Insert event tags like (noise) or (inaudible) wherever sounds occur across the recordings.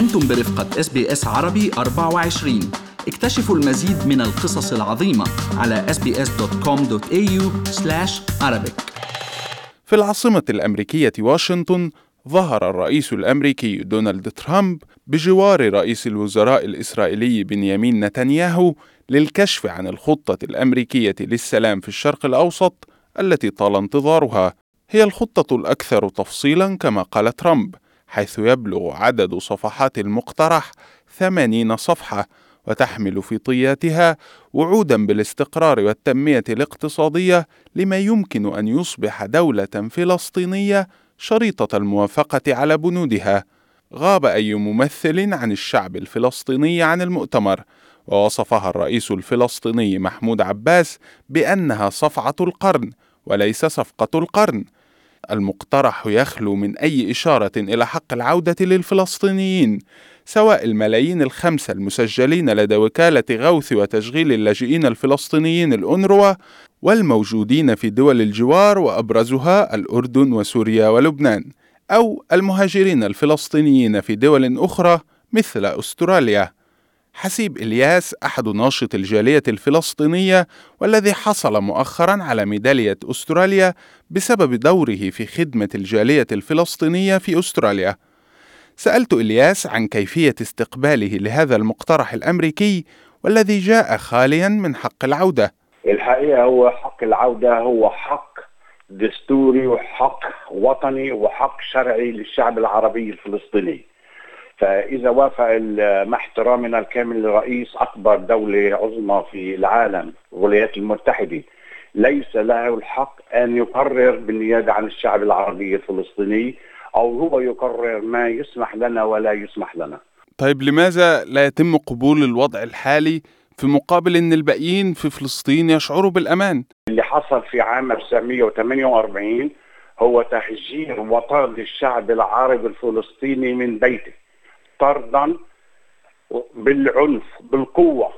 أنتم برفقة إس بي إس عربي 24 اكتشفوا المزيد من القصص العظيمة على sbs.com.au arabic. في العاصمة الأمريكية واشنطن ظهر الرئيس الأمريكي دونالد ترامب بجوار رئيس الوزراء الإسرائيلي بنيامين نتنياهو للكشف عن الخطة الأمريكية للسلام في الشرق الأوسط التي طال انتظارها. هي الخطة الأكثر تفصيلا كما قال ترامب. حيث يبلغ عدد صفحات المقترح ثمانين صفحة وتحمل في طياتها وعودا بالاستقرار والتنمية الاقتصادية لما يمكن أن يصبح دولة فلسطينية شريطة الموافقة على بنودها. غاب أي ممثل عن الشعب الفلسطيني عن المؤتمر ووصفها الرئيس الفلسطيني محمود عباس بأنها صفعة القرن وليس صفقة القرن المقترح يخلو من أي إشارة إلى حق العودة للفلسطينيين سواء الملايين الخمسة المسجلين لدى وكالة غوث وتشغيل اللاجئين الفلسطينيين الأنروا والموجودين في دول الجوار وأبرزها الأردن وسوريا ولبنان أو المهاجرين الفلسطينيين في دول أخرى مثل أستراليا. حسيب إلياس أحد ناشط الجالية الفلسطينية والذي حصل مؤخرا على ميدالية أستراليا بسبب دوره في خدمة الجالية الفلسطينية في أستراليا. سألت إلياس عن كيفية استقباله لهذا المقترح الأمريكي والذي جاء خاليا من حق العودة. الحقيقة هو حق العودة هو حق دستوري وحق وطني وحق شرعي للشعب العربي الفلسطيني. فإذا وافق مع احترامنا الكامل لرئيس أكبر دولة عظمى في العالم الولايات المتحدة ليس له الحق أن يقرر بالنيابه عن الشعب العربي الفلسطيني أو هو يقرر ما يسمح لنا ولا يسمح لنا. طيب لماذا لا يتم قبول الوضع الحالي في مقابل أن الباقيين في فلسطين يشعروا بالأمان؟ اللي حصل في عام 1948 هو تهجير وطن الشعب العربي الفلسطيني من بيته طردا بالعنف بالقوة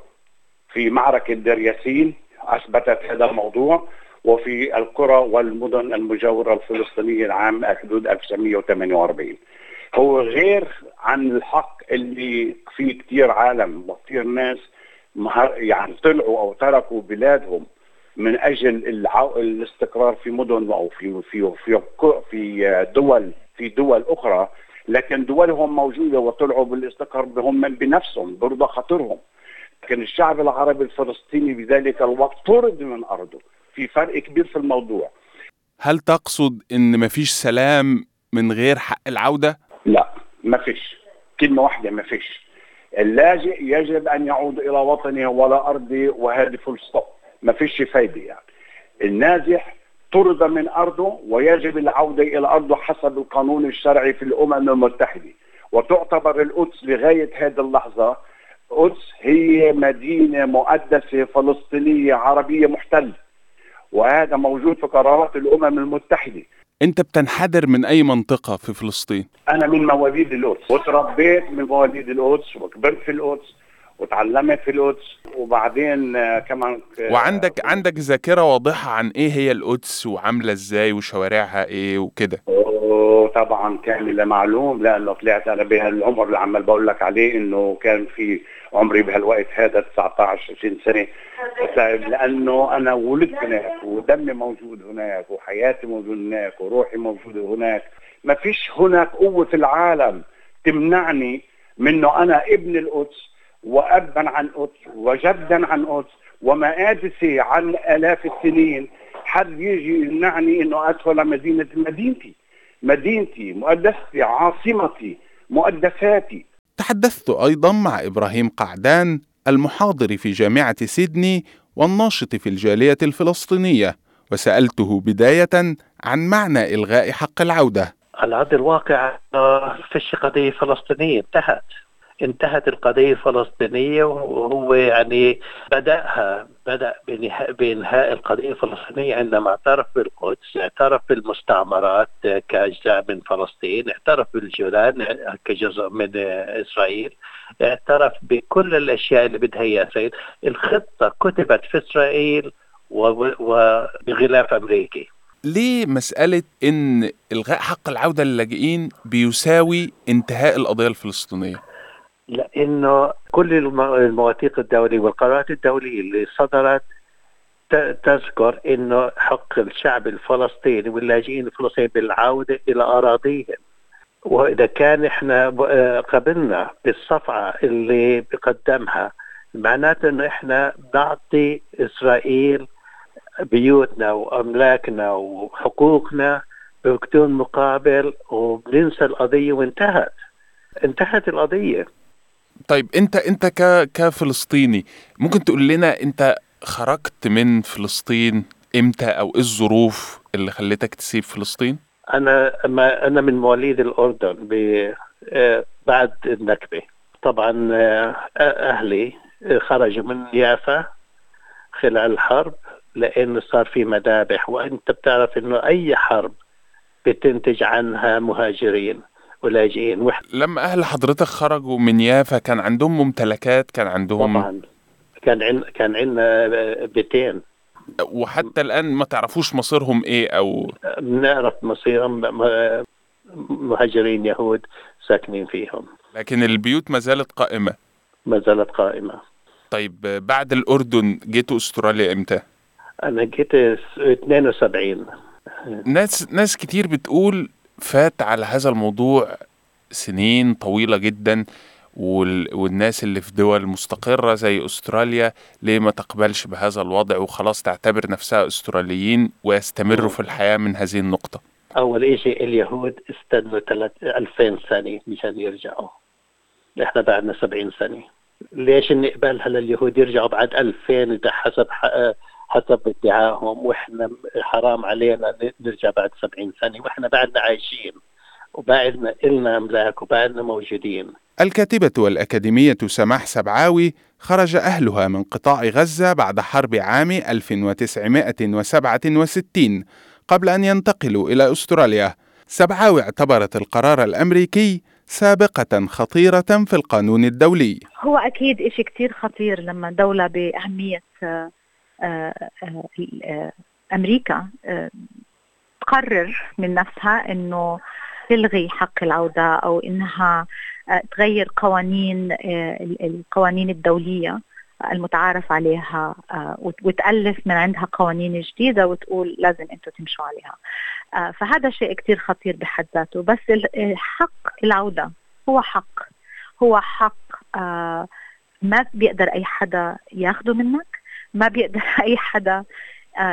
في معركة دير ياسين أثبتت هذا الموضوع وفي القرى والمدن المجاورة الفلسطينية العام حدود 1948 هو غير عن الحق اللي في كثير عالم وكثير ناس يعني طلعوا أو تركوا بلادهم من أجل الاستقرار في مدن أو في في في في دول في دول أخرى لكن دولهم موجودة وطلعوا بالاستقرار هم بنفسهم برضى خاطرهم لكن الشعب العربي الفلسطيني بذلك الوقت طرد من أرضه. في فرق كبير في الموضوع. هل تقصد إن مفيش سلام من غير حق العودة؟ لا مفيش. كلمة واحدة مفيش. اللاجئ يجب أن يعود إلى وطنه وإلى أرضه وهذه full stop مفيش فايدة يعني. النازح طرد من أرضه ويجب العودة إلى أرضه حسب القانون الشرعي في الأمم المتحدة. وتعتبر القدس لغاية هذه اللحظة القدس هي مدينة مقدسة فلسطينية عربية محتلة. وهذا موجود في قرارات الأمم المتحدة. أنت بتنحدر من أي منطقة في فلسطين؟ أنا من مواليد القدس. وتربيت من مواليد القدس وكبرت في القدس. وتعلمت في القدس وبعدين كمان وعندك عندك ذاكرة واضحة عن إيه هي القدس وعاملة إزاي وشوارعها إيه وكده؟ طبعا كامل معلوم لأنه طلعت أنا بهالعمر اللي عمال بقول لك عليه إنه كان في عمري بهالوقت هذا 19 20 سنة. لأنه أنا ولدت هناك ودمي موجود هناك وحياتي موجود هناك وروحي موجودة هناك. ما فيش هناك قوة في العالم تمنعني منه أنا ابن القدس وأبا عن قدس وجدا عن قدس ومآدسي عن آلاف السنين. حد يجي يمنعني إنه أدخل مدينة مدينتي. مدينتي مؤدستي عاصمتي مؤدساتي تحدثت أيضا مع إبراهيم قعدان المحاضر في جامعة سيدني والناشط في الجالية الفلسطينية وسألته بداية عن معنى إلغاء حق العودة. على ارض الواقع فيش قضيه فلسطينيه انتهت. انتهت القضية الفلسطينية وهو يعني بدأها بدأ بإنهاء القضية الفلسطينية عندما اعترف بالقدس اعترف بالمستعمرات كأجزاء من فلسطين اعترف بالجولان كجزء من إسرائيل اعترف بكل الأشياء اللي بدها إياها إسرائيل الخطة كتبت في إسرائيل وبغلاف أمريكي ليه مسألة إن إلغاء حق العودة للاجئين بيساوي انتهاء القضية الفلسطينية؟ لأنه كل المواثيق الدولية والقرارات الدولية اللي صدرت تذكر إنه حق الشعب الفلسطيني واللاجئين الفلسطينيين بالعودة إلى أراضيهم. وإذا كان إحنا قبلنا بالصفعة اللي بقدمها معناته إنه إحنا نعطي إسرائيل بيوتنا وأملاكنا وحقوقنا بدون مقابل وبننسى القضية وانتهت. انتهت القضية. طيب انت انت ك كفلسطيني ممكن تقول لنا انت خرجت من فلسطين إمتى أو إيه الظروف اللي خلتك تسيب فلسطين؟ أنا ما أنا من مواليد الأردن ب بعد النكبة طبعا أهلي خرجوا من يافا خلال الحرب لأنه صار في مذابح وأنت بتعرف إنه أي حرب بتنتج عنها مهاجرين ولاجئين. لما أهل حضرتك خرجوا من يافا كان عندهم ممتلكات؟ كان عندهم طبعا. كان عن... كان عندنا بيتين. وحتى الآن ما تعرفوش مصيرهم إيه أو بنعرف مصيرهم مهاجرين يهود ساكنين فيهم. لكن البيوت ما زالت قائمة. ما زالت قائمة. طيب بعد الأردن جيتوا أستراليا إمتى؟ أنا جيت 72 ناس ناس كتير بتقول فات على هذا الموضوع سنين طويلة جدا والناس اللي في دول مستقرة زي أستراليا ليه ما تقبلش بهذا الوضع؟ وخلاص تعتبر نفسها أستراليين ويستمروا في الحياة من هذه النقطة. أول شيء اليهود استنوا 2000 سنة مشان يرجعوا. إحنا بعدنا 70 سنة. ليش نقبلها لليهود؟ يرجعوا بعد 2000 إذا حسب حسب ادعائهم وإحنا حرام علينا نرجع بعد 70 سنة وإحنا بعدنا عايشين وبعدنا إلنا أملاك وبعدنا موجودين. الكاتبة والأكاديمية سماح سبعاوي خرج أهلها من قطاع غزة بعد حرب عام 1967 قبل أن ينتقلوا إلى أستراليا. سبعاوي اعتبرت القرار الأمريكي سابقة خطيرة في القانون الدولي. هو أكيد إشي كتير خطير لما دولة بأهمية أمريكا تقرر من نفسها أنه تلغي حق العودة أو إنها تغير قوانين القوانين الدولية المتعارف عليها وتألف من عندها قوانين جديدة وتقول لازم أنتم تمشوا عليها. فهذا شيء كتير خطير بحد ذاته. بس حق العودة هو حق. هو حق ما بيقدر أي حدا ياخده منك. ما بيقدر (laughs) أي حدا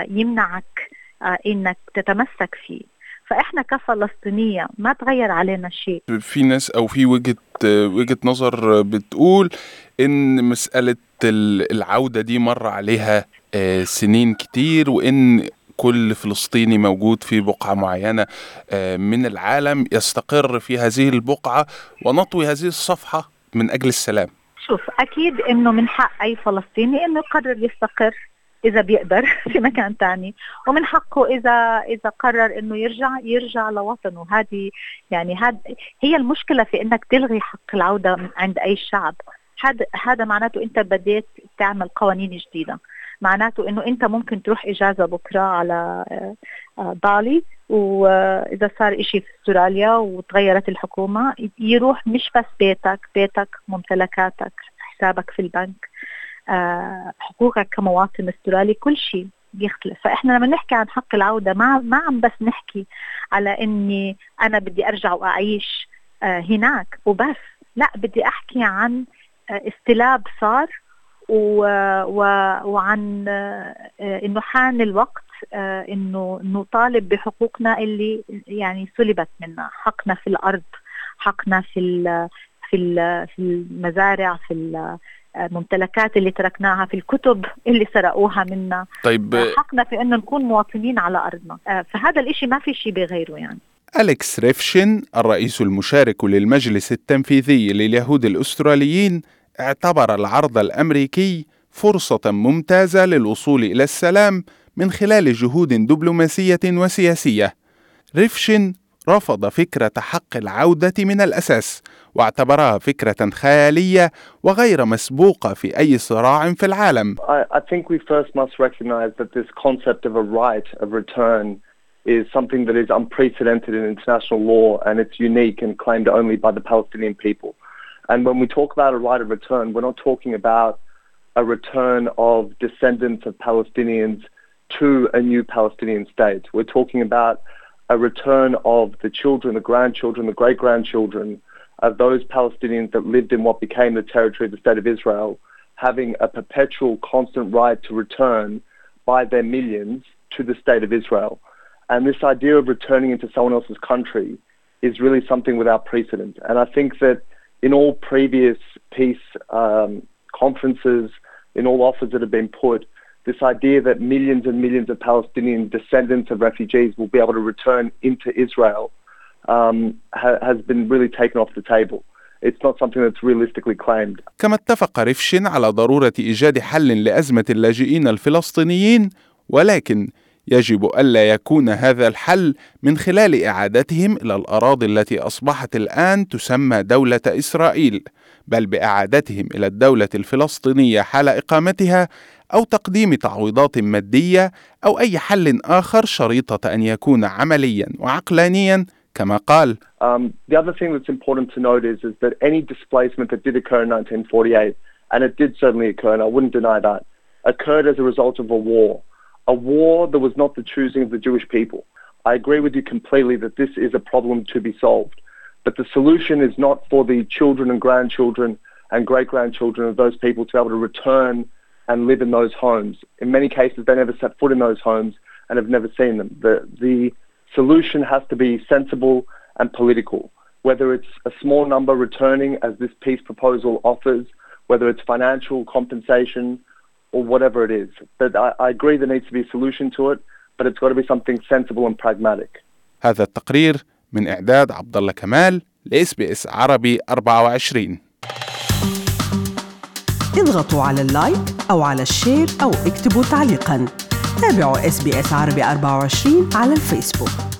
يمنعك إنك تتمسك فيه. فإحنا كفلسطينية ما تغير علينا شيء. في ناس أو في وجهة وجهة نظر بتقول إن مسألة العودة دي مر عليها سنين كتير وإن كل فلسطيني موجود في بقعة معينة من العالم يستقر في هذه البقعة ونطوي هذه الصفحة من أجل السلام. شوف أكيد إنه من حق أي فلسطيني إنه يقرر يستقر إذا بيقدر (laughs) في مكان تاني. ومن حقه إذا إذا قرر إنه يرجع يرجع لوطنه. هذه يعني هذا هي المشكلة في إنك تلغي حق العودة عند أي شعب. هذا هذا معناته أنت بديت تعمل قوانين جديدة. معناته إنه أنت ممكن تروح إجازة بكرة على بالي وإذا صار إشي في أستراليا وتغيرت الحكومة يروح مش بس بيتك بيتك ممتلكاتك حسابك في البنك حقوقك كمواطن أسترالي كل شيء بيختلف فإحنا لما نحكي عن حق العودة ما ما عم بس نحكي على إني أنا بدي أرجع وأعيش هناك وبس. لا بدي أحكي عن استلاب صار و... و... وعن إنه حان الوقت إنه نطالب بحقوقنا اللي يعني سلبت منا. حقنا في الأرض حقنا في ال... في ال... في المزارع في الممتلكات اللي تركناها في الكتب اللي سرقوها منا. طيب حقنا في إنه نكون مواطنين على أرضنا. فهذا الإشي ما في شيء بغيره يعني. أليكس ريفشن الرئيس المشارك للمجلس التنفيذي لليهود الأستراليين اعتبر العرض الأمريكي فرصة ممتازة للوصول إلى السلام من خلال جهود دبلوماسية وسياسية. ريفشن رفض فكرة حق العودة من الأساس واعتبرها فكرة خيالية وغير مسبوقة في أي صراع في العالم. I think we first must recognize that this concept of a right of return is something that is unprecedented in international law and it's unique and claimed only by the Palestinian people. And when we talk about a right of return, we're not talking about a return of descendants of Palestinians to a new Palestinian state. We're talking about a return of the children, the grandchildren, the great grandchildren of those Palestinians that lived in what became the territory of the state of Israel, having a perpetual, constant right to return by their millions to the state of Israel. And this idea of returning into someone else's country is really something without precedent. And I think that in all previous peace um, conferences, in all offers that have been put, this idea that millions and millions of Palestinian descendants of refugees will be able to return into Israel um, ha- has been really taken off the table. It's not something that's realistically claimed. كما اتفق ريفشن على ضرورة إيجاد حل لأزمة اللاجئين الفلسطينيين ولكن يجب ألا يكون هذا الحل من خلال إعادتهم إلى الأراضي التي أصبحت الآن تسمى دولة إسرائيل بل بإعادتهم إلى الدولة الفلسطينية حال إقامتها أو تقديم تعويضات مادية أو أي حل آخر شريطة أن يكون عمليا وعقلانيا كما قال Um, the other thing that's important to note is, is that any displacement that did occur in 1948, and it did certainly occur, and I wouldn't deny that, occurred as a result of a war. A war that was not the choosing of the Jewish people. I agree with you completely that this is a problem to be solved. But the solution is not for the children and grandchildren and great-grandchildren of those people to be able to return and live in those homes. In many cases, they never set foot in those homes and have never seen them. The, the solution has to be sensible and political, whether it's a small number returning as this peace proposal offers, whether it's financial compensation or whatever it is. But I, I agree there needs to be a solution to it, but it's got to be something sensible and pragmatic. هذا التقرير من إعداد عبد الله كمال لإس بي إس عربي 24 اضغطوا على اللايك أو على الشير أو اكتبوا تعليقاً تابعوا إس بي إس عربي 24 على الفيسبوك